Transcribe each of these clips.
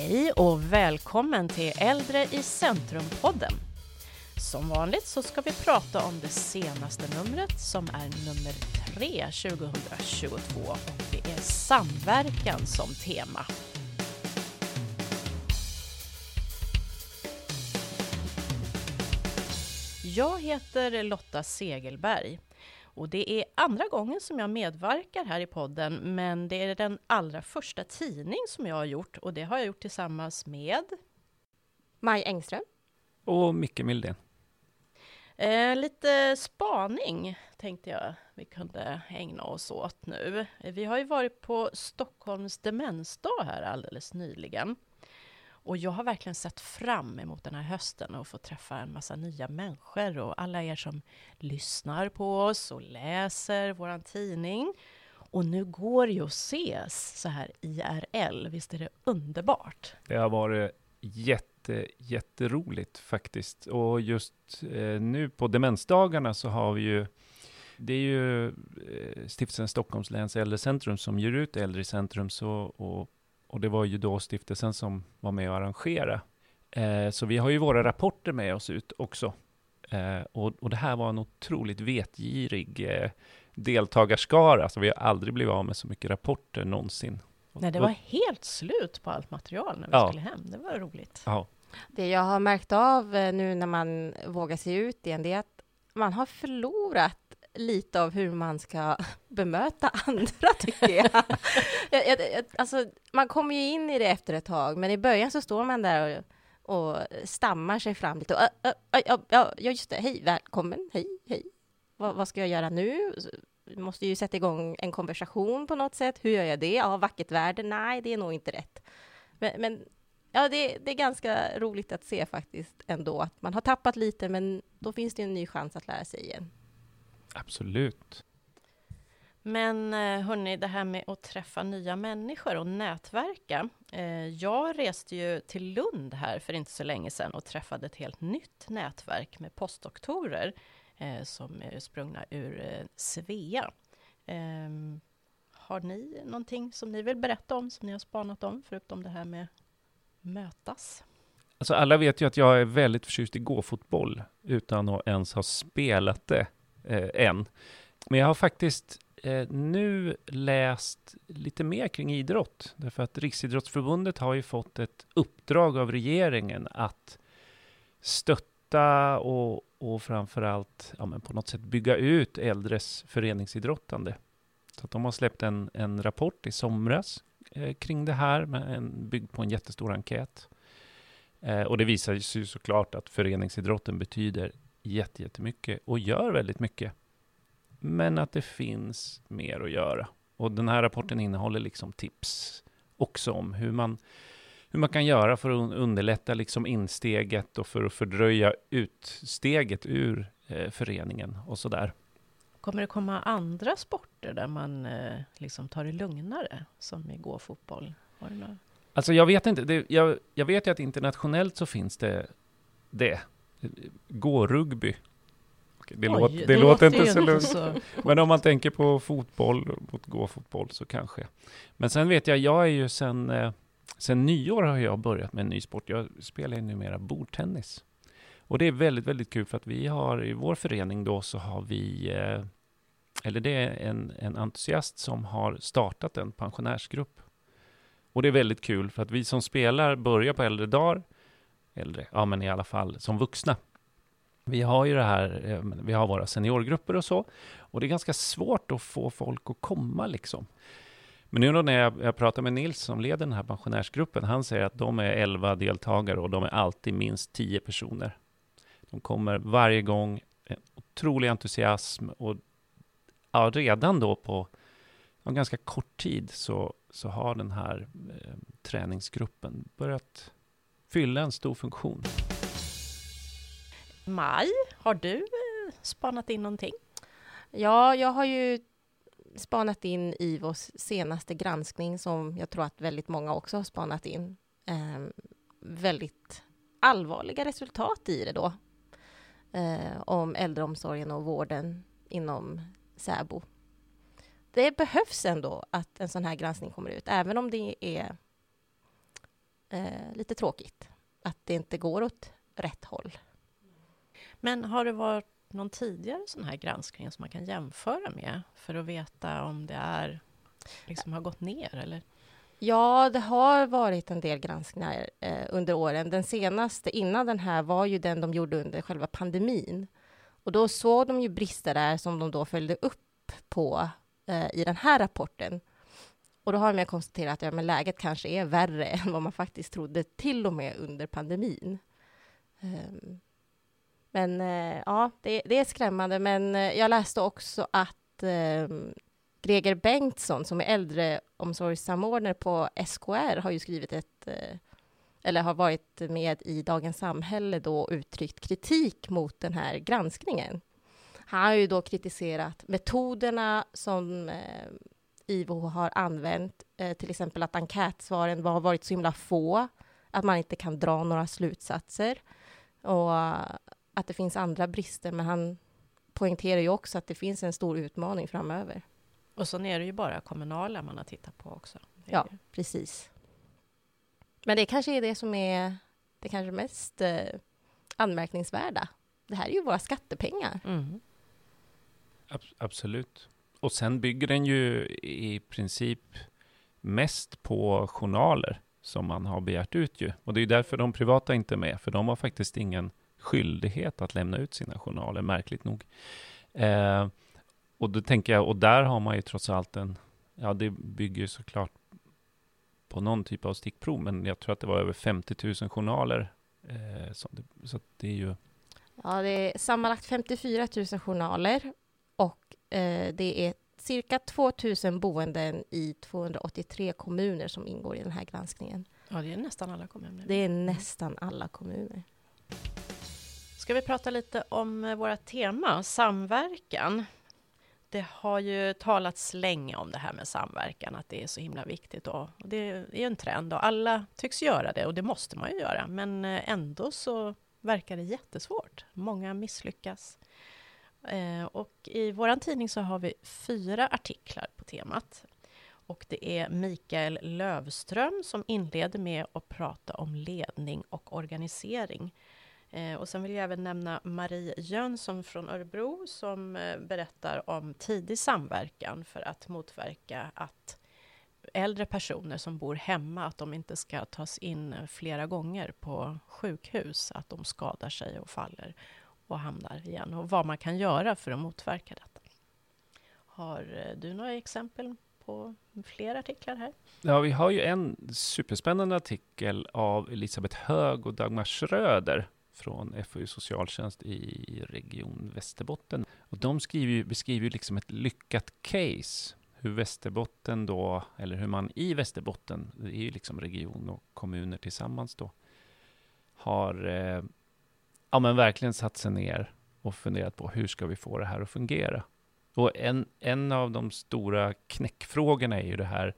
Hej och välkommen till Äldre i centrum-podden. Som vanligt så ska vi prata om det senaste numret som är nummer 3 2022 och det är samverkan som tema. Jag heter Lotta Segelberg och det är andra gången som jag medverkar här i podden, men det är den allra första tidning som jag har gjort och det har jag gjort tillsammans med Maj Engström. Och Micke Mildén. Eh, lite spaning tänkte jag vi kunde ägna oss åt nu. Vi har ju varit på Stockholms demensdag här alldeles nyligen. Och jag har verkligen sett fram emot den här hösten och få träffa en massa nya människor och alla er som lyssnar på oss och läser vår tidning. Och nu går det ju att ses så här IRL. Visst är det underbart? Det har varit jätte, jätteroligt faktiskt. Och just eh, nu på demensdagarna så har vi ju det är ju eh, Stiftelsen Stockholms läns äldrecentrum som ger ut Äldre i centrum, så, och och det var ju då stiftelsen som var med och arrangera. Eh, så vi har ju våra rapporter med oss ut också. Eh, och, och, det här var en otroligt vetgirig eh, deltagarskara, så vi har aldrig blivit av med så mycket rapporter någonsin. Nej, det var helt slut på allt material när vi ja. skulle hem. Det var roligt. Ja. Det jag har märkt av eh, nu när man vågar sig ut igen, det är att man har förlorat lite av hur man ska bemöta andra, tycker jag. jag, jag, alltså, man kommer ju in i det efter ett tag, men i början så står man där och, och stammar sig fram lite. Och, ja, ja, just det, hej, välkommen, hej, hej. Va, vad ska jag göra nu? Jag måste ju sätta igång en konversation på något sätt. Hur gör jag det? Ja, vackert väder? Nej, det är nog inte rätt. Men, men ja, det, det, är ganska roligt att se faktiskt ändå att man har tappat lite, men då finns det en ny chans att lära sig igen. Absolut. Men eh, hörni, det här med att träffa nya människor och nätverka. Eh, jag reste ju till Lund här för inte så länge sedan och träffade ett helt nytt nätverk med postdoktorer eh, som är sprungna ur Svea. Ehm, har ni någonting som ni vill berätta om, som ni har spanat om, förutom det här med mötas? Alltså alla vet ju att jag är väldigt förtjust i gåfotboll utan att ens ha spelat det Eh, än. Men jag har faktiskt eh, nu läst lite mer kring idrott, därför att Riksidrottsförbundet har ju fått ett uppdrag av regeringen att stötta och, och framförallt ja, men på något sätt bygga ut äldres föreningsidrottande. Så att de har släppt en, en rapport i somras eh, kring det här, med en, byggd på en jättestor enkät. Eh, och det visar sig såklart att föreningsidrotten betyder jättemycket och gör väldigt mycket. Men att det finns mer att göra. Och den här rapporten innehåller liksom tips också om hur man, hur man kan göra för att underlätta liksom insteget och för att fördröja utsteget ur eh, föreningen och sådär. Kommer det komma andra sporter där man eh, liksom tar det lugnare, som i gåfotboll? Alltså jag vet inte. Det, jag, jag vet ju att internationellt så finns det det. Gå-rugby. Det, Oj, låter, det, det låter inte så lugnt. Men om man tänker på fotboll, gå-fotboll så kanske. Men sen vet jag, jag är ju sen, eh, sen nyår har jag börjat med en ny sport. Jag spelar ju numera bordtennis. Och det är väldigt, väldigt kul för att vi har i vår förening då så har vi, eh, eller det är en, en entusiast som har startat en pensionärsgrupp. Och det är väldigt kul för att vi som spelar börjar på äldre dagar äldre, ja men i alla fall som vuxna. Vi har ju det här, eh, vi har våra seniorgrupper och så, och det är ganska svårt att få folk att komma liksom. Men nu då när jag, jag pratar med Nils som leder den här pensionärsgruppen, han säger att de är 11 deltagare och de är alltid minst 10 personer. De kommer varje gång, en otrolig entusiasm och ja, redan då på en ganska kort tid så, så har den här eh, träningsgruppen börjat fylla en stor funktion. Maj, har du eh, spanat in någonting? Ja, jag har ju spanat in i vår senaste granskning som jag tror att väldigt många också har spanat in. Eh, väldigt allvarliga resultat i det då. Eh, om äldreomsorgen och vården inom SÄBO. Det behövs ändå att en sån här granskning kommer ut, även om det är eh, lite tråkigt att det inte går åt rätt håll. Men har det varit någon tidigare sån här granskning som man kan jämföra med för att veta om det är liksom har gått ner eller? Ja, det har varit en del granskningar eh, under åren. Den senaste innan den här var ju den de gjorde under själva pandemin. Och då såg de ju brister där som de då följde upp på eh, i den här rapporten. Och då har man konstaterat att ja, men läget kanske är värre än vad man faktiskt trodde, till och med under pandemin. Um, men uh, ja, det, det, är skrämmande. Men uh, jag läste också att ehm, Greger Bengtsson, som är äldreomsorgssamordnare på SKR, har ju skrivit ett eh, eller har varit med i Dagens Samhälle då och uttryckt kritik mot den här granskningen. Han har ju då kritiserat metoderna som IVO har använt, eh, till exempel att enkätsvaren har varit så himla få, att man inte kan dra några slutsatser och att det finns andra brister, men han poängterar ju också att det finns en stor utmaning framöver. Och så är det ju bara kommunala man har tittat på också. Ja, precis. Men det kanske är det som är det kanske mest eh, anmärkningsvärda. Det här är ju våra skattepengar. Mm. Ab absolut. Och sen bygger den ju i princip mest på journaler som man har begärt ut ju. Och det är därför de privata inte är med, för de har faktiskt ingen skyldighet att lämna ut sina journaler, märkligt nog. Eh, och då tänker jag, och där har man ju trots allt en, ja det bygger ju såklart på någon typ av stickprov, men jag tror att det var över 50 000 journaler. Eh, så, det, så det är ju... Ja, det är sammanlagt 54 000 journaler och eh, det är cirka 2 000 boenden i 283 kommuner som ingår i den här granskningen. Ja, det är nästan alla kommuner. Det är nästan alla kommuner. Ska vi prata lite om eh, våra tema, samverkan? det har ju talats länge om det här med samverkan, att det är så himla viktigt. Och det är en trend och alla tycks göra det och det måste man ju göra. Men eh, ändå så verkar det jättesvårt. Många misslyckas. Eh, och i vår tidning så har vi fyra artiklar på temat. Och det är Mikael Lövström som inleder med att prata om ledning och organisering. Eh, och sen vill jag även nämna Marie Jönsson från Örebro som eh, berättar om tidig samverkan för att motverka att äldre personer som bor hemma, att de inte ska tas in flera gånger på sjukhus, att de skadar sig och faller och hamnar igen och vad man kan göra för att motverka detta. Har eh, du några exempel på fler artiklar här? Ja, vi har ju en superspännande artikel av Elisabeth Hög och Dagmar Schröder från FoU socialtjänst i Region Västerbotten. Och de skriver, beskriver liksom ett lyckat case hur Västerbotten då, eller hur man i Västerbotten, det är ju liksom region och kommuner tillsammans då, har eh, ja, men verkligen satt sig ner och funderat på hur ska vi få det här att fungera? Och en, en av de stora knäckfrågorna är ju det här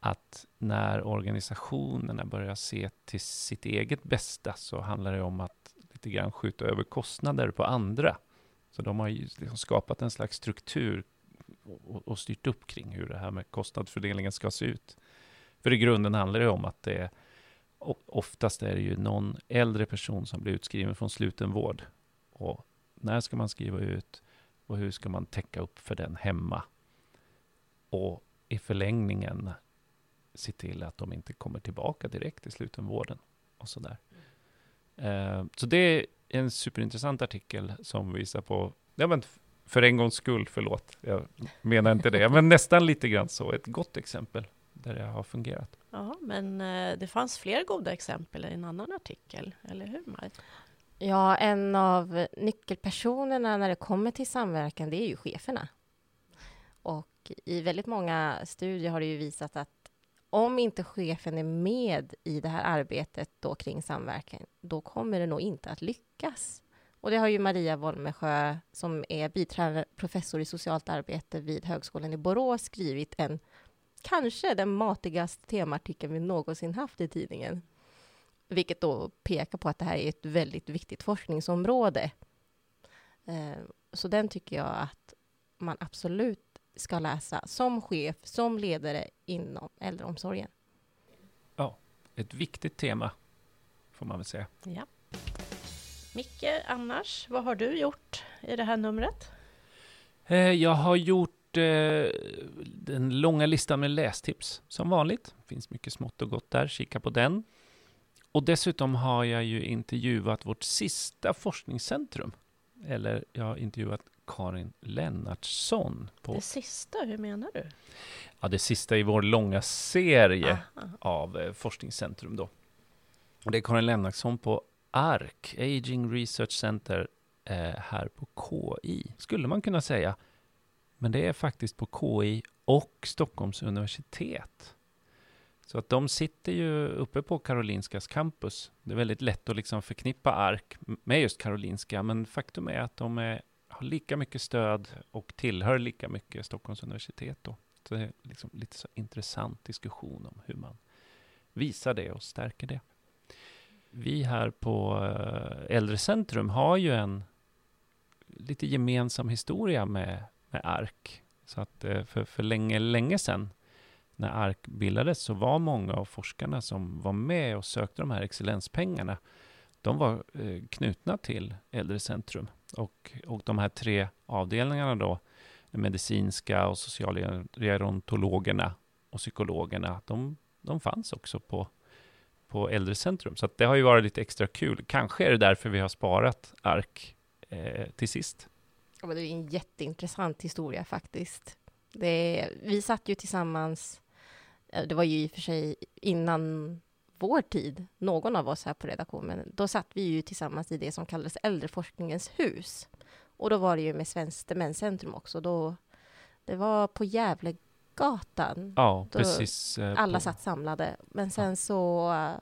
att när organisationerna börjar se till sitt eget bästa så handlar det om att lite grann skjuta över kostnader på andra. Så de har ju liksom skapat en slags struktur och, och styrt upp kring hur det här med kostnadsfördelningen ska se ut. För i grunden handlar det om att det oftast är det ju någon äldre person som blir utskriven från slutenvård. Och när ska man skriva ut och hur ska man täcka upp för den hemma? Och i förlängningen se till att de inte kommer tillbaka direkt till slutenvården och sådär. Eh, så det är en superintressant artikel som visar på, ja men för en gångs skull, förlåt, jag menar inte det, men nästan lite grann så, ett gott exempel där det har fungerat. Ja, men eh, det fanns fler goda exempel i en annan artikel, eller hur Maj? Ja, en av nyckelpersonerna när det kommer till samverkan, det är ju cheferna. Och i väldigt många studier har det ju visat att om inte chefen är med i det här arbetet då kring samverkan, då kommer det nog inte att lyckas. Och det har ju Maria Wolmesjö, som är biträdande professor i socialt arbete vid Högskolan i Borås, skrivit en kanske den matigaste temaartikeln vi någonsin haft i tidningen. Vilket då pekar på att det här är ett väldigt viktigt forskningsområde. Eh, så den tycker jag att man absolut ska läsa som chef, som ledare inom äldreomsorgen. Ja, ett viktigt tema, får man väl säga. Ja. Micke, annars, vad har du gjort i det här numret? Eh, jag har gjort eh, den långa listan med lästips, som vanligt. Det finns mycket smått och gott där, kika på den. Och dessutom har jag ju intervjuat vårt sista forskningscentrum. Eller jag har intervjuat Karin Lennartsson. På... Det sista, hur menar du? Ja, det sista i vår långa serie Aha. av eh, forskningscentrum då. Och det är Karin Lennartsson på ARC, Aging Research Center, eh, här på KI, skulle man kunna säga. Men det är faktiskt på KI och Stockholms universitet. Så att de sitter ju uppe på Karolinskas campus. Det är väldigt lätt att liksom förknippa ARK med just Karolinska, men faktum är att de är, har lika mycket stöd och tillhör lika mycket Stockholms universitet. Då. Så det är liksom lite så intressant diskussion om hur man visar det och stärker det. Vi här på eh, Äldrecentrum har ju en lite gemensam historia med, med ARK. Så att eh, för, för länge, länge sedan när ARK bildades så var många av forskarna som var med och sökte de här excellenspengarna, de var eh, knutna till Äldrecentrum. Och, och de här tre avdelningarna då, de medicinska och socialgerontologerna och psykologerna, de, de fanns också på, på Äldrecentrum. Så det har ju varit lite extra kul. Kanske är det därför vi har sparat ARK eh, till sist. Ja, det är en jätteintressant historia faktiskt. Det, vi satt ju tillsammans Eh, det var ju i och för sig innan vår tid, någon av oss här på redaktionen, då satt vi ju tillsammans i det som kallades Äldreforskningens hus. Och då var det ju med Svenskt Demenscentrum också. Då, det var på Gävlegatan. Ja, precis. Eh, alla på... satt samlade. Men sen ja. så uh,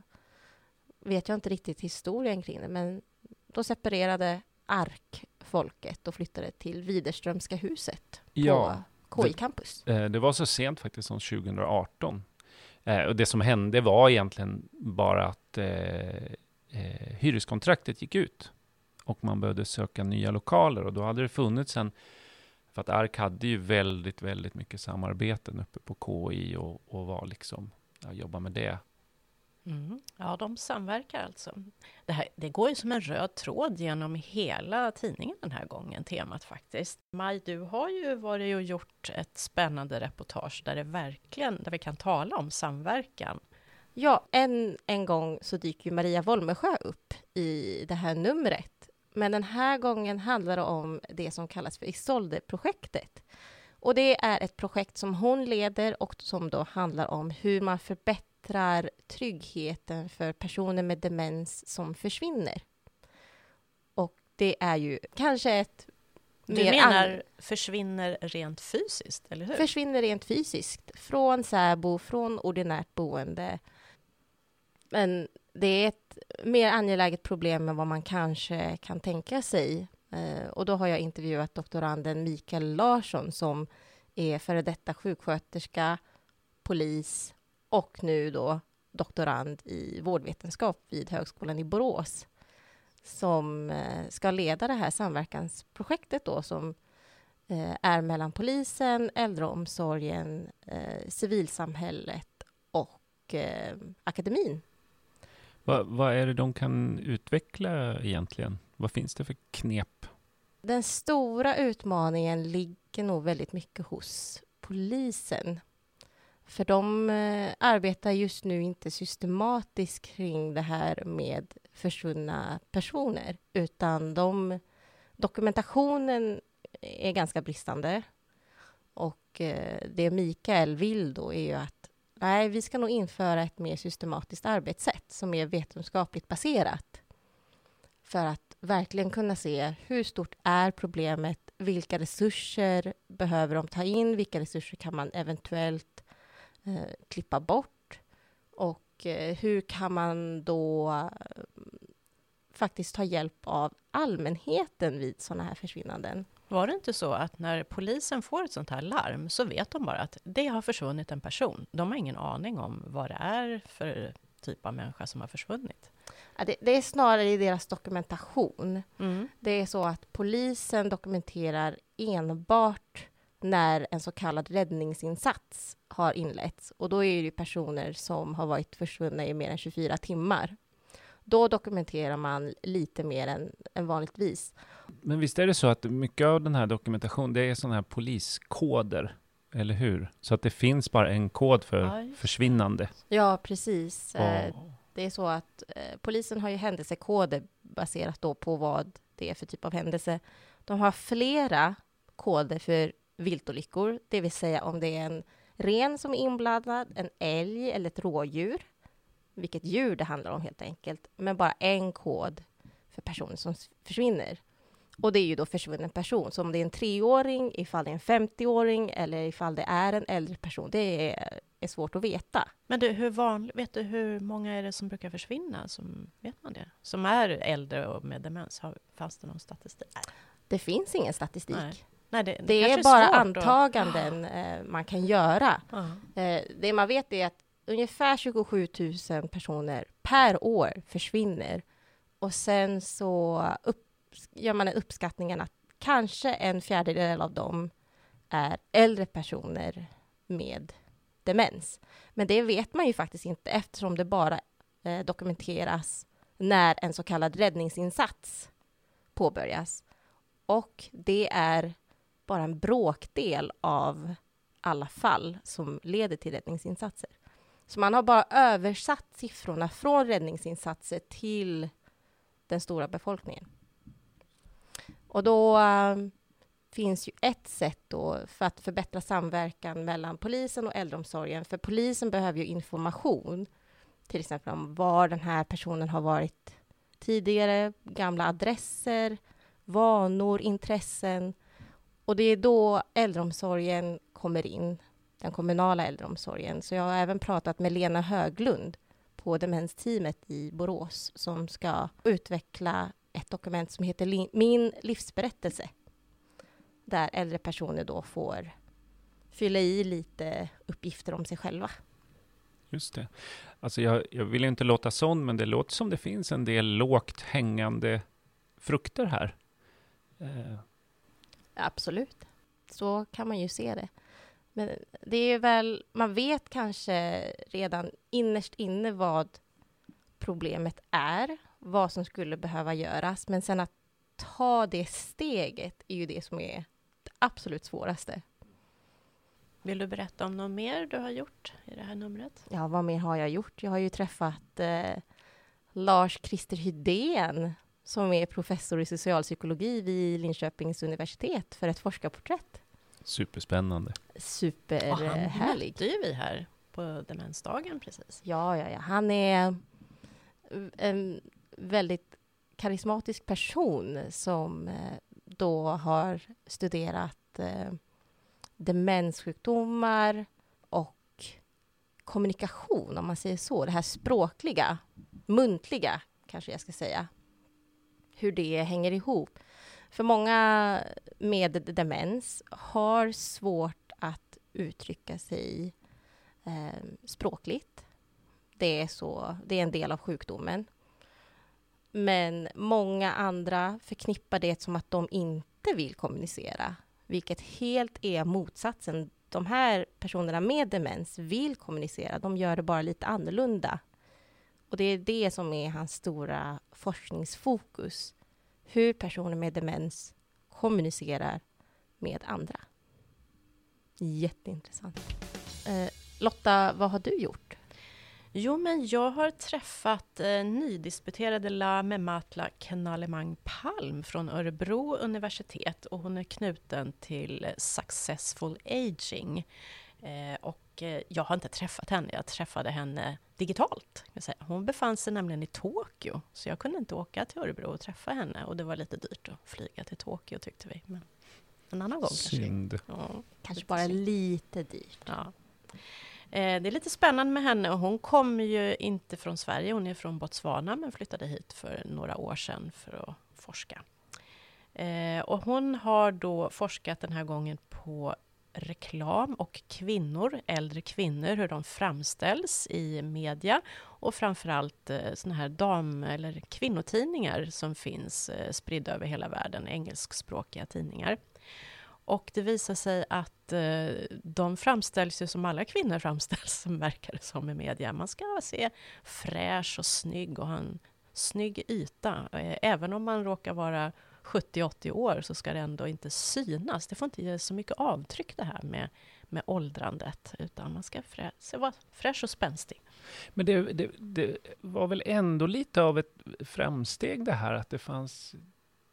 vet jag inte riktigt historien kring det, men då separerade ARK-folket och flyttade till Widerströmska huset ja. KI Campus? Det, eh, det var så sent faktiskt som 2018. Eh, och det som hände var egentligen bara att eh, eh, hyreskontraktet gick ut och man behövde söka nya lokaler och då hade det funnits en för att ARK hade ju väldigt, väldigt mycket samarbeten uppe på KI och, och var liksom, ja, jobba med det Mm. Ja, de samverkar alltså. Det, här, det går ju som en röd tråd genom hela tidningen den här gången, temat faktiskt. Maj, du har ju varit och gjort ett spännande reportage där det verkligen, där vi kan tala om samverkan. Ja, en, en gång så dyker ju Maria Wolmesjö upp i det här numret. Men den här gången handlar det om det som kallas för Isolde-projektet. Och det är ett projekt som hon leder och som då handlar om hur man förbättrar förbättrar tryggheten för personer med demens som försvinner. Och det är ju kanske ett du menar försvinner rent fysiskt, eller hur? Försvinner rent fysiskt, från särbo, från ordinärt boende. Men det är ett mer angeläget problem än vad man kanske kan tänka sig. Eh, och då har jag intervjuat doktoranden Mikael Larsson som är före detta sjuksköterska, polis och nu då doktorand i vårdvetenskap vid Högskolan i Borås som eh, ska leda det här samverkansprojektet då som eh, är mellan polisen, äldreomsorgen, eh, civilsamhället och akademin. Vad, vad är det de kan utveckla egentligen? Vad finns det för knep? Den stora utmaningen ligger nog väldigt mycket hos polisen. För de eh, arbetar just nu inte systematiskt kring det här med försvunna personer, utan de, dokumentationen är ganska bristande. Och eh, det Mikael vill då är ju att nej, vi ska nog införa ett mer systematiskt arbetssätt som är vetenskapligt baserat för att verkligen kunna se hur stort är problemet, vilka resurser behöver de ta in, vilka resurser kan man eventuellt eh, klippa bort? Och eh, hur kan man då eh, faktiskt ta hjälp av allmänheten vid sådana här försvinnanden? Var det inte så att när polisen får ett sånt här larm så vet de bara att det har försvunnit en person. De har ingen aning om vad det är för typ av människa som har försvunnit. Ja, det, det, är snarare i deras dokumentation. Mm. Det är så att polisen dokumenterar enbart när en så kallad räddningsinsats har inletts. Och då är det ju personer som har varit försvunna i mer än 24 timmar. Då dokumenterar man lite mer än, än vanligtvis. Men visst är det så att mycket av den här dokumentationen, det är sådana här poliskoder, eller hur? Så att det finns bara en kod för Aj. försvinnande. Ja, precis. Oh. Det är så att eh, polisen har ju händelsekoder baserat då på vad det är för typ av händelse. De har flera koder för viltolyckor, det vill säga om det är en ren som är inblandad, en älg eller ett rådjur, vilket djur det handlar om helt enkelt, men bara en kod för personer som försvinner. Och det är ju då försvunnen person, så om det är en treåring, ifall det är en 50-åring eller ifall det är en äldre person, det är, är svårt att veta. Men du, hur vanligt, vet du hur många är det som brukar försvinna? Som, vet man det? Som är äldre och med demens? Har, fanns det någon statistik? Det finns ingen statistik. Nej. Nej, det, det, det är, är bara antaganden och... man kan göra. Uh. Det man vet är att ungefär 27 000 personer per år försvinner. Och sen så upp, gör man en uppskattning att kanske en fjärdedel av dem är äldre personer med demens. Men det vet man ju faktiskt inte eftersom det bara eh, dokumenteras när en så kallad räddningsinsats påbörjas. Och det är bara en bråkdel av alla fall som leder till räddningsinsatser. Så man har bara översatt siffrorna från räddningsinsatser till den stora befolkningen. Och då eh, finns ju ett sätt då för att förbättra samverkan mellan polisen och äldreomsorgen. För polisen behöver ju information, till exempel om var den här personen har varit tidigare, gamla adresser, vanor, intressen. Och det är då äldreomsorgen kommer in, den kommunala äldreomsorgen. Så jag har även pratat med Lena Höglund på demensteamet i Borås som ska utveckla ett dokument som heter Min livsberättelse där äldre personer då får fylla i lite uppgifter om sig själva. Just det. Alltså jag, jag vill inte låta sån, men det låter som det finns en del lågt hängande frukter här. Eh. Absolut. Så kan man ju se det. Men det är väl, man vet kanske redan innerst inne vad problemet är, vad som skulle behöva göras, men sen att ta det steget är ju det som är det absolut svåraste. Vill du berätta om något mer du har gjort i det här numret? Ja, vad mer har jag gjort? Jag har ju träffat eh, Lars Christer Hydén som är professor i socialpsykologi vid Linköpings universitet för ett forskarporträtt. Superspännande. Superhärlig. Och han ju vi här på demensdagen precis. Ja, ja, ja. Han är en väldigt karismatisk person som eh, då har studerat eh, demenssjukdomar och kommunikation, om man säger så. Det här språkliga, muntliga, kanske jag ska säga. Hur det hänger ihop. För många med demens har svårt att uttrycka sig eh, språkligt. Det är, så, det är en del av sjukdomen. Men många andra förknippar det som att de inte vill kommunicera, vilket helt är motsatsen. De här personerna med demens vill kommunicera, de gör det bara lite annorlunda. Och det är det som är hans stora forskningsfokus hur personer med demens kommunicerar med andra. Jätteintressant. Eh, Lotta, vad har du gjort? Jo, men jag har träffat eh, nydisputerade La Mematla Kenalemang Palm från Örebro universitet och hon är knuten till Successful Aging. Eh, och eh, jag har inte träffat henne, jag träffade henne digitalt. Hon befann sig nämligen i Tokyo, så jag kunde inte åka till Örebro och träffa henne. Och det var lite dyrt att flyga till Tokyo tyckte vi. Men en annan gång synd. kanske. Ja, kanske bara synd. lite dyrt. Ja. Eh, det är lite spännande med henne och hon kommer ju inte från Sverige, hon är från Botswana men flyttade hit för några år sedan för att forska. Och hon har då forskat den här gången på reklam och kvinnor, äldre kvinnor, hur de framställs i media och framförallt eh, såna här dam eller kvinnotidningar som finns eh, spridda över hela världen, engelskspråkiga tidningar. Och det visar sig att eh, de framställs ju som alla kvinnor framställs, som verkar det som i media. Man ska se fräsch och snygg och ha en snygg yta. Eh, även om man råkar vara 70-80 år så ska det ändå inte synas. Det får inte ge så mycket avtryck det här med, med åldrandet, utan man ska frä, vara fräsch och spänstig. Men det, det, det, var väl ändå lite av ett framsteg det här att det fanns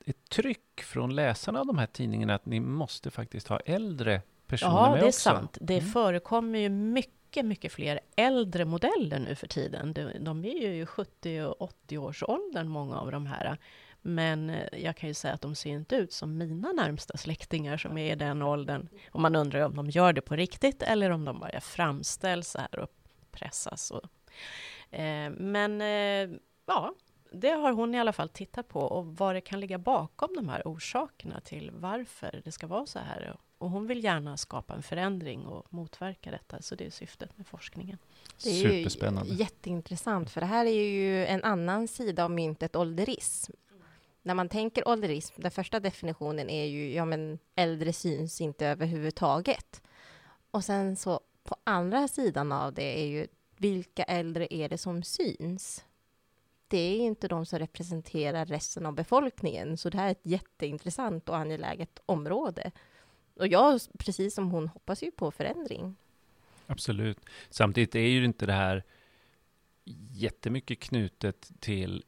ett tryck från läsarna av de här tidningarna att ni måste faktiskt ha äldre personer ja, med också. Ja, det är sant. Det mm. förekommer ju mycket, mycket fler äldre modeller nu för tiden. De, de är ju 70 och 80 års åldern, många av de här. Men eh, jag kan ju säga att de ser inte ut som mina närmsta släktingar som är i den åldern. Och man undrar om de gör det på riktigt eller om de bara framställs här och pressas. Och, eh, men eh, ja, det har hon i alla fall tittat på och vad det kan ligga bakom de här orsakerna till varför det ska vara så här. Och hon vill gärna skapa en förändring och motverka detta, så det är syftet med forskningen. Det är Superspännande. jätteintressant, för det här är ju en annan sida av myntet ålderism. När man tänker ålderism, den första definitionen är ju, ja men äldre syns inte överhuvudtaget. Och sen så på andra sidan av det är ju, vilka äldre är det som syns? det är inte de som representerar resten av befolkningen. Så det här är ett jätteintressant och angeläget område. Och jag, precis som hon, hoppas ju på förändring. Absolut. Samtidigt är ju inte det här jättemycket knutet till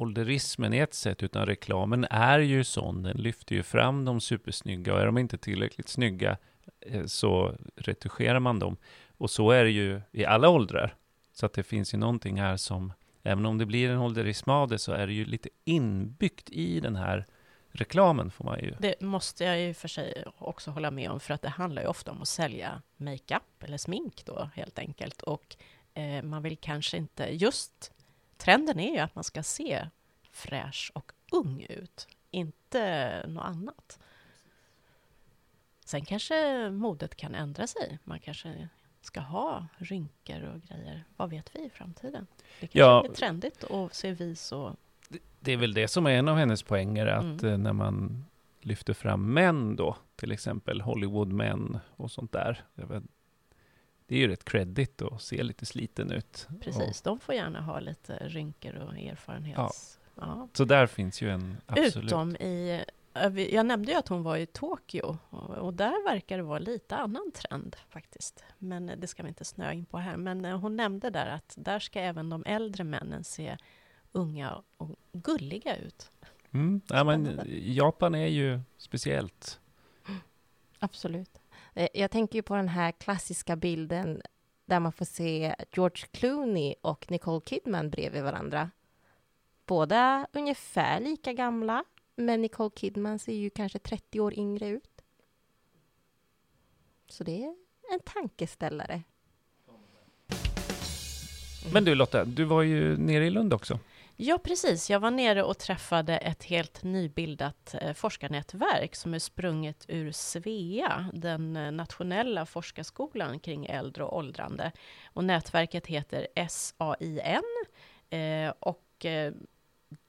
ålderismen i ett sätt, utan reklamen är ju sån. Den lyfter ju fram de supersnygga och är de inte tillräckligt snygga eh, så retuscherar man dem. Och så är det ju i alla åldrar. Så att det finns ju någonting här som även om det blir en ålderism av det så är det ju lite inbyggt i den här reklamen får man ju. Det måste jag ju för sig också hålla med om, för att det handlar ju ofta om att sälja makeup eller smink då helt enkelt. Och eh, man vill kanske inte, just trenden är ju att man ska se fräsch och ung ut, inte något annat. Sen kanske modet kan ändra sig. Man kanske ska ha rynkor och grejer. Vad vet vi i framtiden? Det kanske ja, är trendigt att se vis och... Det är väl det som är en av hennes poänger, att mm. Eh, när man lyfter fram män då, till exempel Hollywoodmän och sånt där. Det är ju rätt credit att se lite sliten ut. Precis, och, de får gärna ha lite rynkor och erfarenhets... Ja. ja. Så där finns ju en absolut... Utom i jag nämnde ju att hon var i Tokyo och där verkar det vara lite annan trend faktiskt. Men det ska vi inte snöa in på här. Men eh, hon nämnde där att där ska även de äldre männen se unga och gulliga ut. Mm. Ja, men Japan är ju speciellt. Absolut. Eh, jag tänker ju på den här klassiska bilden där man får se George Clooney och Nicole Kidman bredvid varandra. Båda ungefär lika gamla, men Nicole Kidman ser ju kanske 30 år yngre ut. Så det är en tankeställare. Men du Lotta, du var ju nere i Lund också. Ja, precis. Jag var nere och träffade ett helt nybildat eh, forskarnätverk som är sprunget ur Svea, den eh, nationella forskarskolan kring äldre och åldrande. Och nätverket heter SAIN eh, och eh,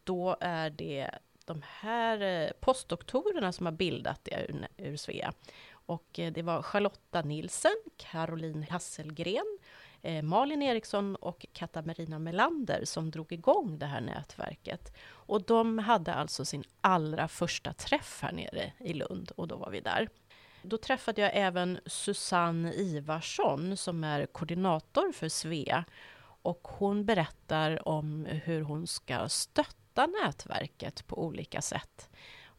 då är det de här postdoktorerna som har bildat det ur, ur Svea. Och det var Charlotta Nilsen, Caroline Hasselgren, eh, Malin Eriksson och Katarina Melander som drog igång det här nätverket. Och de hade alltså sin allra första träff här nere i Lund och då var vi där. Då träffade jag även Susanne Ivarsson som är koordinator för Svea och hon berättar om hur hon ska stötta nätverket på olika sätt.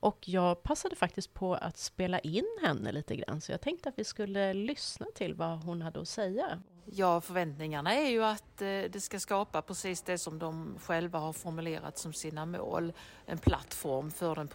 Och jag passade faktiskt på att spela in henne lite grann, så jag tänkte att vi skulle lyssna till vad hon hade att säga. Ja, förväntningarna är ju att eh, det ska skapa precis det som de själva har formulerat som sina mål. En plattform för den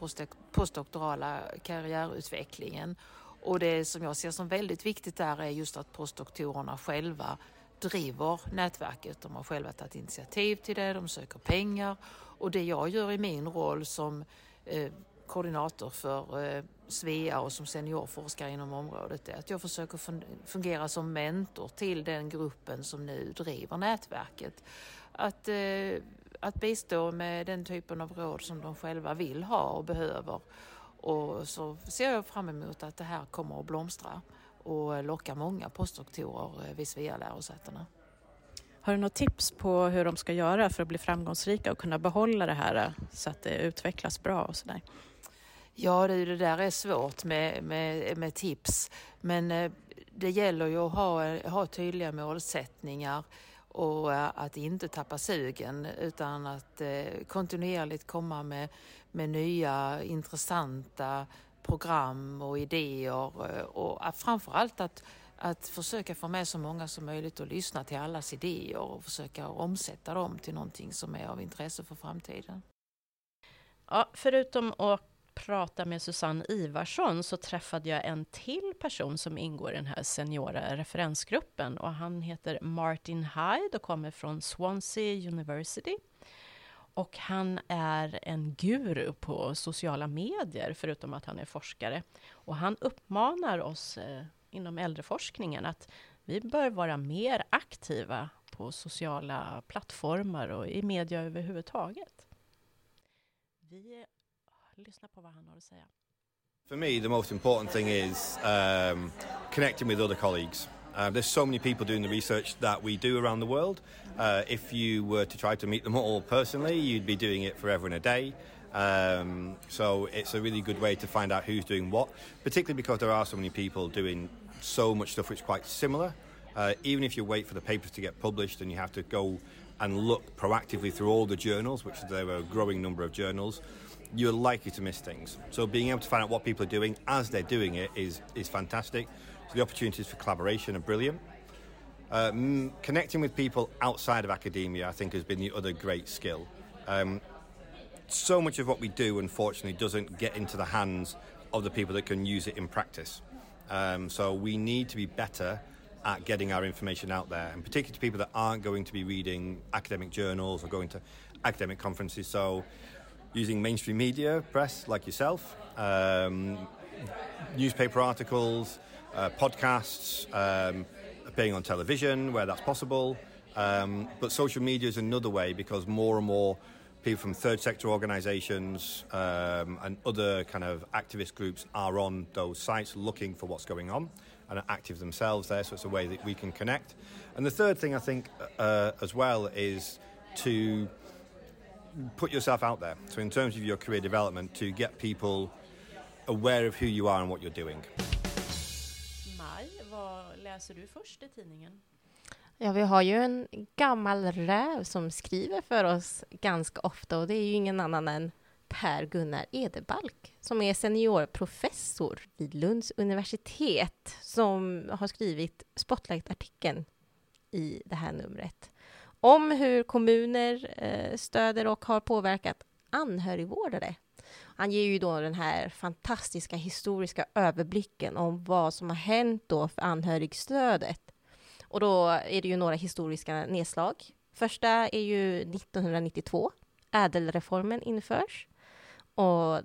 postdoktorala karriärutvecklingen. Och det som jag ser som väldigt viktigt där är just att postdoktorerna själva driver nätverket. De har själva tagit initiativ till det, de söker pengar och det jag gör i min roll som eh, koordinator för eh, Svea och som seniorforskare inom området är att jag försöker fungera som mentor till den gruppen som nu driver nätverket. Att, eh, att bistå med den typen av råd som de själva vill ha och behöver Och så ser jag fram emot att det här kommer att blomstra och locka många postdoktorer eh, vid Svea-lärosätena. Har du något tips på hur de ska göra för att bli framgångsrika och kunna behålla det här eh, så att det utvecklas bra och sådär? Ja, det, det där är svårt med, med, med tips, men eh, det gäller ju att ha, ha tydliga målsättningar och eh, att inte tappa sugen utan att eh, kontinuerligt komma med, med nya intressanta program och idéer eh, och eh, framförallt att att försöka få med så många som möjligt och lyssna till allas idéer och försöka omsätta dem till någonting som är av intresse för framtiden. Ja, förutom att prata med Susanne Ivarsson så träffade jag en till person som ingår i den här seniora referensgruppen och han heter Martin Hyde och kommer från Swansea University. Och han är en guru på sociala medier, förutom att han är forskare. Och han uppmanar oss eh, inom äldreforskningen att vi bör vara mer aktiva på sociala plattformar och i media överhuvudtaget. Vi lyssnar på vad han har att säga. For me, the most important thing is um, connecting with other colleagues. Uh, there's so many people doing the research that we do around the world. Uh, if you were to try to meet them all personally, you'd be doing it forever and a day. Um, so it's a really good way to find out who's doing what, particularly because there are so many people doing so much stuff which is quite similar. Uh, even if you wait for the papers to get published and you have to go and look proactively through all the journals, which there are a growing number of journals, you're likely to miss things. So being able to find out what people are doing as they're doing it is, is fantastic. So the opportunities for collaboration are brilliant. Uh, connecting with people outside of academia, I think, has been the other great skill. Um, so much of what we do, unfortunately, doesn't get into the hands of the people that can use it in practice. Um, so we need to be better at getting our information out there, and particularly to people that aren't going to be reading academic journals or going to academic conferences. So using mainstream media, press like yourself, um, newspaper articles, uh, podcasts, um, appearing on television where that's possible. Um, but social media is another way because more and more people from third sector organisations um, and other kind of activist groups are on those sites looking for what's going on and are active themselves there. So it's a way that we can connect. And the third thing I think uh, as well is to put yourself out there. So in terms of your career development, to get people aware of who you are and what you're doing. Maj, vad läser du först i tidningen? Ja, vi har ju en gammal räv som skriver för oss ganska ofta och det är ju ingen annan än Per-Gunnar Edebalk som är seniorprofessor vid Lunds universitet som har skrivit Spotlight-artikeln i det här numret om hur kommuner eh, stöder och har påverkat anhörigvårdare. Han ger ju då den här fantastiska historiska överblicken om vad som har hänt då för anhörigstödet och då är det ju några historiska nedslag. Första är ju 1992. Ädelreformen införs. Och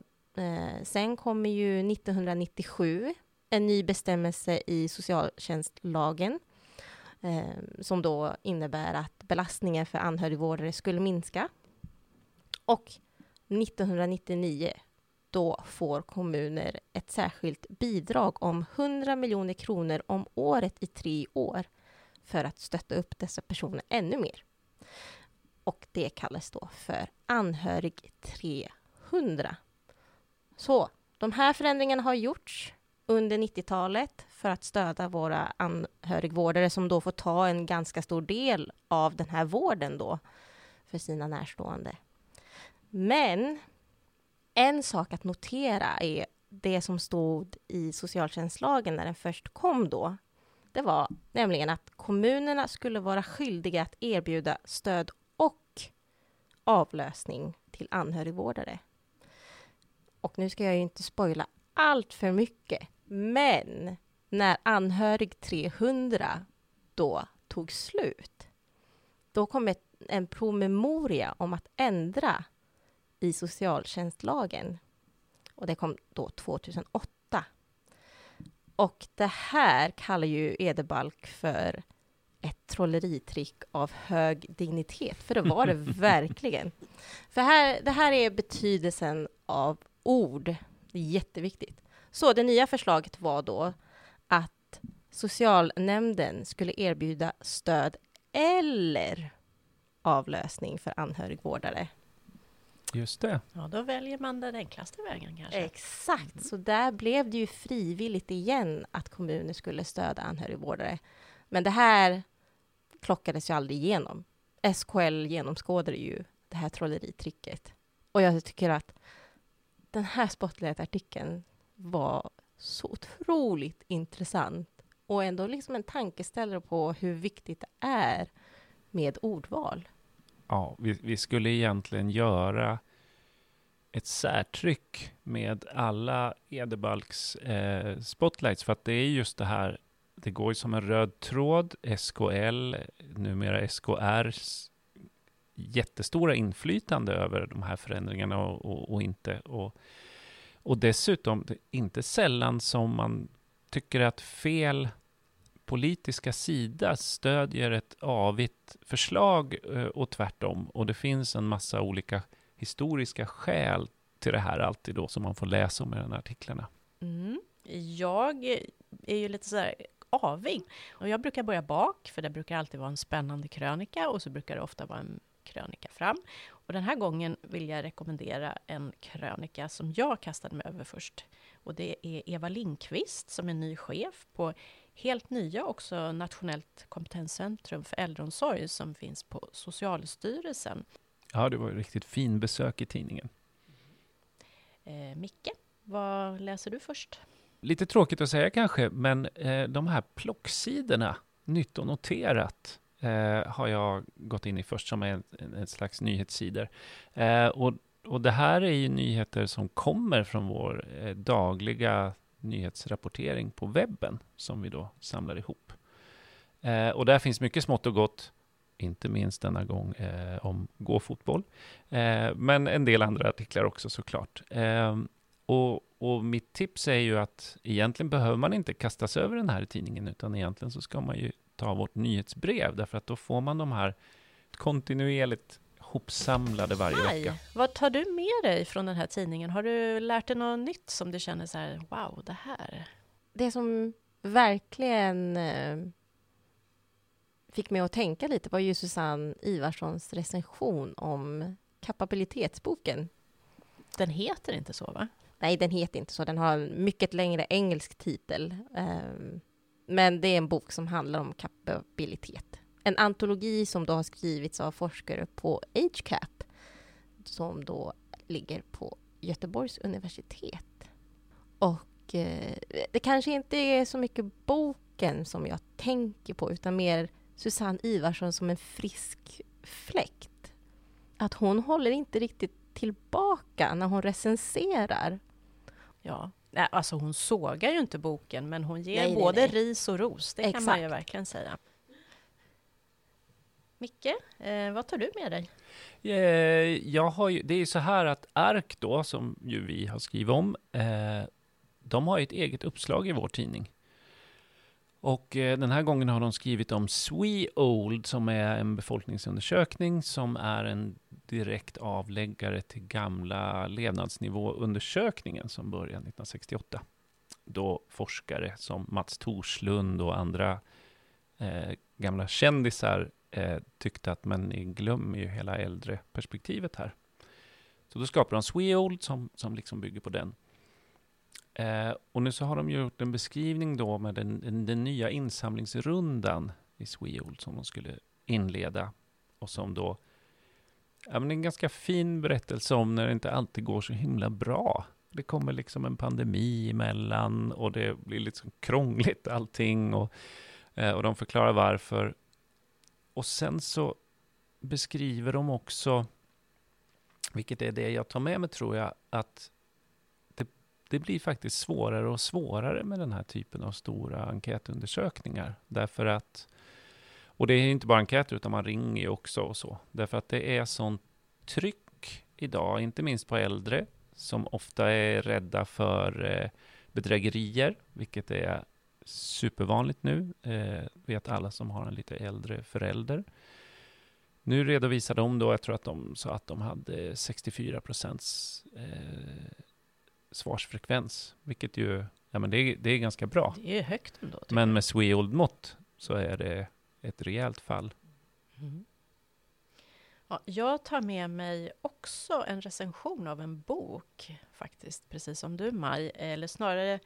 eh, sen kommer ju 1997 en ny bestämmelse i socialtjänstlagen eh, som då innebär att belastningen för anhörigvårdare skulle minska. Och 1999 då får kommuner ett särskilt bidrag om 100 miljoner kronor om året i tre år för att stötta upp dessa personer ännu mer. Och det kallas då för Anhörig 300. Så de här förändringarna har gjorts under 90-talet för att stödja våra anhörigvårdare som då får ta en ganska stor del av den här vården då för sina närstående. Men en sak att notera är det som stod i socialtjänstlagen när den först kom då, det var nämligen att kommunerna skulle vara skyldiga att erbjuda stöd och avlösning till anhörigvårdare. Och nu ska jag ju inte spoila allt för mycket, men när Anhörig 300 då tog slut, då kom ett, en promemoria om att ändra i socialtjänstlagen. Och det kom då 2008. Och det här kallar ju Edebalk för ett trolleritrick av hög dignitet, för det var det verkligen. För här, det här är betydelsen av ord Det är jätteviktigt. Så det nya förslaget var då att socialnämnden skulle erbjuda stöd eller avlösning för anhörigvårdare. Just det. Ja, då väljer man den enklaste vägen kanske. Exakt, mm. så där blev det ju frivilligt igen att kommuner skulle stödja anhörigvårdare. Men det här klockades ju aldrig igenom. SKL genomskådade ju det här trolleritricket. Och jag tycker att den här Spotlight-artikeln var så otroligt intressant och ändå liksom en tankeställare på hur viktigt det är med ordval. Ja, vi, vi skulle egentligen göra ett särtryck med alla Edebalks eh, spotlights, för att det är just det här, det går ju som en röd tråd, SKL, numera SKRs jättestora inflytande över de här förändringarna och, och, och inte. Och, och dessutom, inte sällan som man tycker att fel politiska sida stödjer ett avigt förslag eh, och tvärtom. Och det finns en massa olika historiska skäl till det här alltid då, som man får läsa om i de här artiklarna. Mm. Jag är ju lite så här avig. Och jag brukar börja bak, för det brukar alltid vara en spännande krönika och så brukar det ofta vara en krönika fram. Och den här gången vill jag rekommendera en krönika som jag kastade mig över först. Och det är Eva Lindqvist som är ny chef på helt nya också Nationellt kompetenscentrum för äldreomsorg som finns på Socialstyrelsen. Ja, det var ett riktigt fin besök i tidningen. Eh, Micke, vad läser du först? Lite tråkigt att säga kanske, men eh, de här plocksidorna, nytt och noterat, eh, har jag gått in i först som en, en slags nyhetssidor. Eh, och, och det här är ju nyheter som kommer från vår eh, dagliga nyhetsrapportering på webben som vi då samlar ihop. Eh, och där finns mycket smått och gott, inte minst denna gång eh, om gåfotboll, eh, men en del andra artiklar också såklart. Eh, och, och mitt tips är ju att egentligen behöver man inte kasta sig över den här tidningen, utan egentligen så ska man ju ta vårt nyhetsbrev, därför att då får man de här kontinuerligt hopsamlade varje Aj. vecka. Vad tar du med dig från den här tidningen? Har du lärt dig något nytt som du känner så här, wow, det här? Det som verkligen eh, fick mig att tänka lite var ju Susanne Ivarssons recension om kapabilitetsboken. Den heter inte så, va? Nej, den heter inte så. Den har en mycket längre engelsk titel. Ehm, men det är en bok som handlar om kapabilitet. En antologi som då har skrivits av forskare på HCAP som då ligger på Göteborgs universitet. Och eh, det kanske inte är så mycket boken som jag tänker på utan mer Susanne Ivarsson som en frisk fläkt. Att hon håller inte riktigt tillbaka när hon recenserar. Ja, Nej, alltså hon sågar ju inte boken, men hon ger nej, både nej, nej. ris och ros. Det Exakt. kan man ju verkligen säga. Micke, eh, vad tar du med dig? Eh, jag har ju, det är så här att ARK då, som ju vi har skrivit om, eh, de har ett eget uppslag i vår tidning. Och eh, den här gången har de skrivit om Sweold, som är en befolkningsundersökning som är en direkt avläggare till gamla levnadsnivåundersökningen som började 1968. Då forskare som Mats Torslund och andra eh, gamla kändisar eh, tyckte att men ni glömmer ju hela äldre perspektivet här. Så då skapade de Sweold som, som liksom bygger på den. Eh, och nu så har de gjort en beskrivning då med den, den, den nya insamlingsrundan i Sweold som de skulle inleda och som då ja, men en ganska fin berättelse om när det inte alltid går så himla bra. Det kommer liksom en pandemi emellan och det blir liksom krångligt allting och, eh, och de förklarar varför. Och sen så beskriver de också, vilket är det jag tar med mig tror jag, att det, blir faktiskt svårare och svårare med den här typen av stora enkätundersökningar. Därför att och det är inte bara enkäter, utan man ringer ju också och så. Därför att det är sånt tryck idag, inte minst på äldre, som ofta är rädda för eh, bedrägerier, vilket är supervanligt nu, eh, vet alla som har en lite äldre förälder. Nu redovisar de då, jag tror att de sa att de hade 64 procents eh, svarsfrekvens, vilket ju, ja men det är, det är ganska bra. Det är högt ändå. Men med Sveold-mått så är det ett rejält fall. Mm. Ja, jag tar med mig också en recension av en bok, faktiskt, precis som du Maj, eller snarare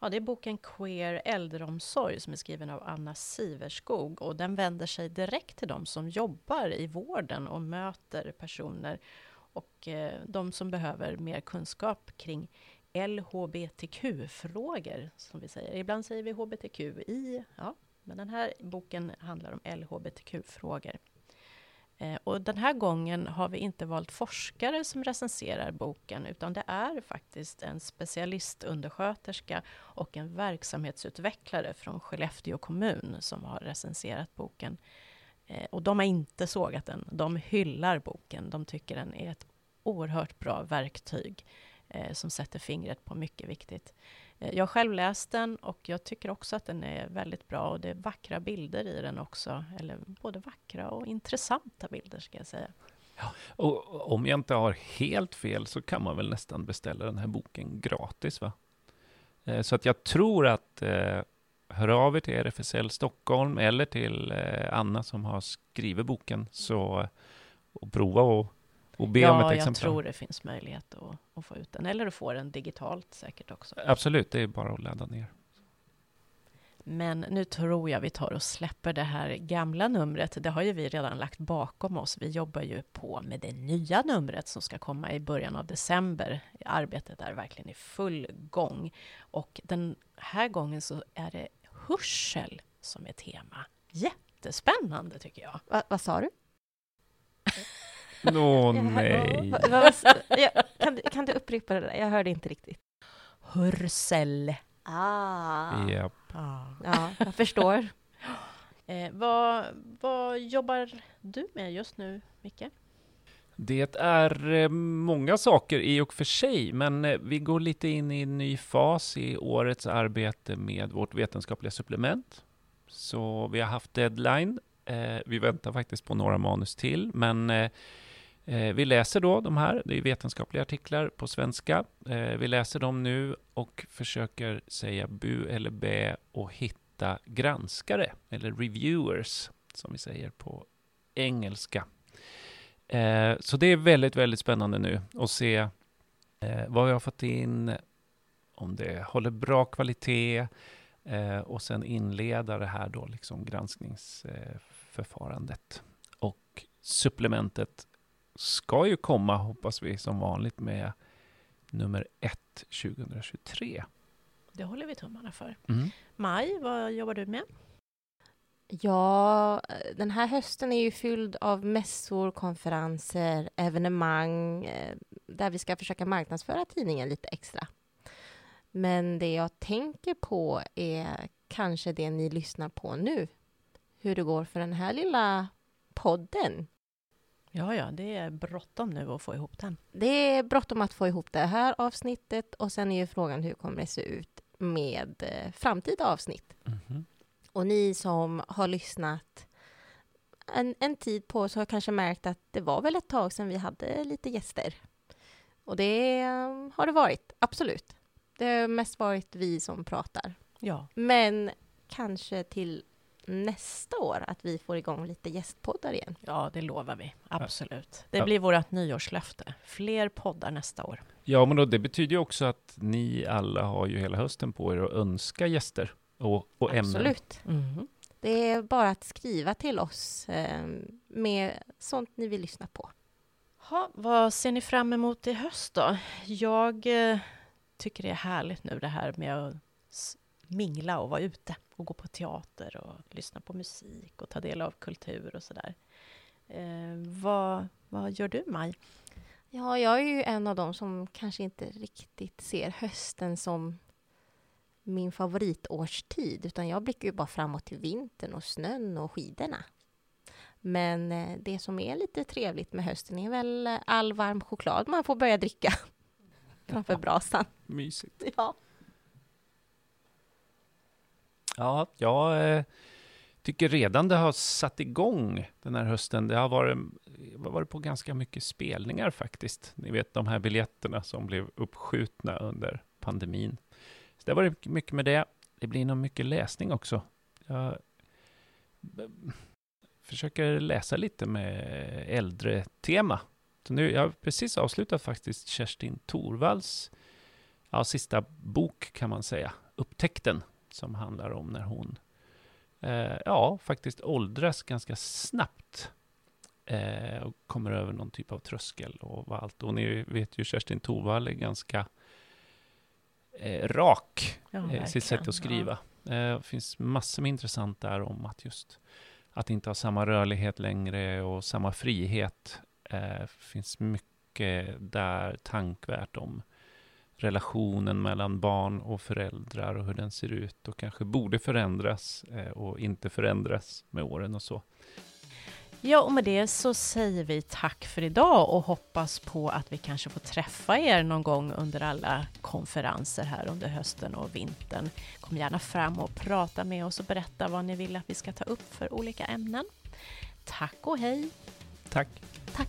Ja, det är boken Queer äldreomsorg som är skriven av Anna Siverskog och den vänder sig direkt till de som jobbar i vården och möter personer och eh, de som behöver mer kunskap kring LHBTQ-frågor, som vi säger. Ibland säger vi HBTQI, ja, men den här boken handlar om LHBTQ-frågor. Eh, och den här gången har vi inte valt forskare som recenserar boken, utan det är faktiskt en specialistundersköterska och en verksamhetsutvecklare från Skellefteå kommun som har recenserat boken. Eh, och de har inte sågat den, de hyllar boken. De tycker den är ett oerhört bra verktyg eh, som sätter fingret på mycket viktigt. Eh, jag har själv läst den och jag tycker också att den är väldigt bra och det är vackra bilder i den också. Eller både vackra och intressanta bilder ska jag säga. Ja, och om jag inte har helt fel så kan man väl nästan beställa den här boken gratis va? Så att jag tror att hör av er till RFSL Stockholm eller till eh, Anna som har skrivit boken så och prova och och be ja, om ett exemplar? Ja, jag tror det finns möjlighet att, att, få ut den. Eller att få den digitalt säkert också. Absolut, det är bara att ladda ner. Men nu tror jag vi tar och släpper det här gamla numret. Det har ju vi redan lagt bakom oss. Vi jobbar ju på med det nya numret som ska komma i början av december. Arbetet är verkligen i full gång. Och den här gången så är det hörsel som är tema. Jättespännande tycker jag. Va, vad sa du? Åh oh, nej. Kan, kan du upprepa det där? Jag hörde inte riktigt. Hörsel. Ah. Yep. ah. Ja, jag förstår. Eh, vad, vad jobbar du med just nu, Micke? Det är eh, många saker i och för sig, men eh, vi går lite in i en ny fas i årets arbete med vårt vetenskapliga supplement. Så vi har haft deadline. Eh, vi väntar faktiskt på några manus till, men vi läser då de här, det är vetenskapliga artiklar på svenska. Vi läser dem nu och försöker säga bu eller bä och hitta granskare, eller reviewers, som vi säger på engelska. Eh, så det är väldigt, väldigt spännande nu att se vad vi har fått in, om det håller bra kvalitet och sen inleda det här då, liksom granskningsförfarandet. Och supplementet ska ju komma, hoppas vi, som vanligt med nummer ett 2023. Det håller vi tummarna för. Mm. Maj, vad jobbar du med? Ja, den här hösten är ju fylld av mässor, konferenser, evenemang eh, där vi ska försöka marknadsföra tidningen lite extra. Men det jag tänker på är kanske det ni lyssnar på nu. Hur det går för den här lilla podden Ja, ja, det är bråttom nu att få ihop den. Det är bråttom att få ihop det här avsnittet och sen är ju frågan hur kommer det se ut med eh, framtida avsnitt? Mm -hmm. Och ni som har lyssnat en, en tid på oss har kanske märkt att det var väl ett tag sedan vi hade lite gäster. Och det um, har det varit, absolut. Det har mest varit vi som pratar. Ja. Men kanske till nästa år att vi får igång lite gästpoddar igen. Ja, det lovar vi. Absolut. Det blir vårt nyårslöfte. Fler poddar nästa år. Ja, men då, det betyder ju också att ni alla har ju hela hösten på er att önska gäster och, och ämnen. Absolut. Mm. Det är bara att skriva till oss eh, med sånt ni vill lyssna på. Ha, vad ser ni fram emot i höst då? Jag eh, tycker det är härligt nu det här med att mingla och vara ute och gå på teater och lyssna på musik och ta del av kultur och sådär. Eh, vad, vad gör du, Maj? Ja, jag är ju en av dem som kanske inte riktigt ser hösten som min favoritårstid, utan jag blickar ju bara framåt till vintern och snön och skidorna. Men eh, det som är lite trevligt med hösten är väl all varm choklad man får börja dricka framför brasan. Mysigt. Ja. Ja, jag eh, tycker redan det har satt igång den här hösten. Det har varit, varit på ganska mycket spelningar faktiskt. Ni vet de här biljetterna som blev uppskjutna under pandemin. Så det har varit mycket med det. Det blir nog mycket läsning också. Jag försöker läsa lite med äldre tema. Så nu, jag har precis avslutat faktiskt Kerstin Thorvalls ja, sista bok kan man säga, Upptäckten, som handlar om när hon eh, ja, faktiskt åldras ganska snabbt eh, och kommer över någon typ av tröskel och allt. Och ni vet ju Kerstin Thorvall är ganska eh, rak ja, i sitt sätt att skriva. Ja. Eh, det finns massor med intressant där om att just att inte ha samma rörlighet längre och samma frihet. Det eh, finns mycket där tankvärt om relationen mellan barn och föräldrar och hur den ser ut och kanske borde förändras eh, och inte förändras med åren och så. Ja, och med det så säger vi tack för idag och hoppas på att vi kanske får träffa er någon gång under alla konferenser här under hösten och vintern. Kom gärna fram och prata med oss och berätta vad ni vill att vi ska ta upp för olika ämnen. Tack och hej! Tack! Tack!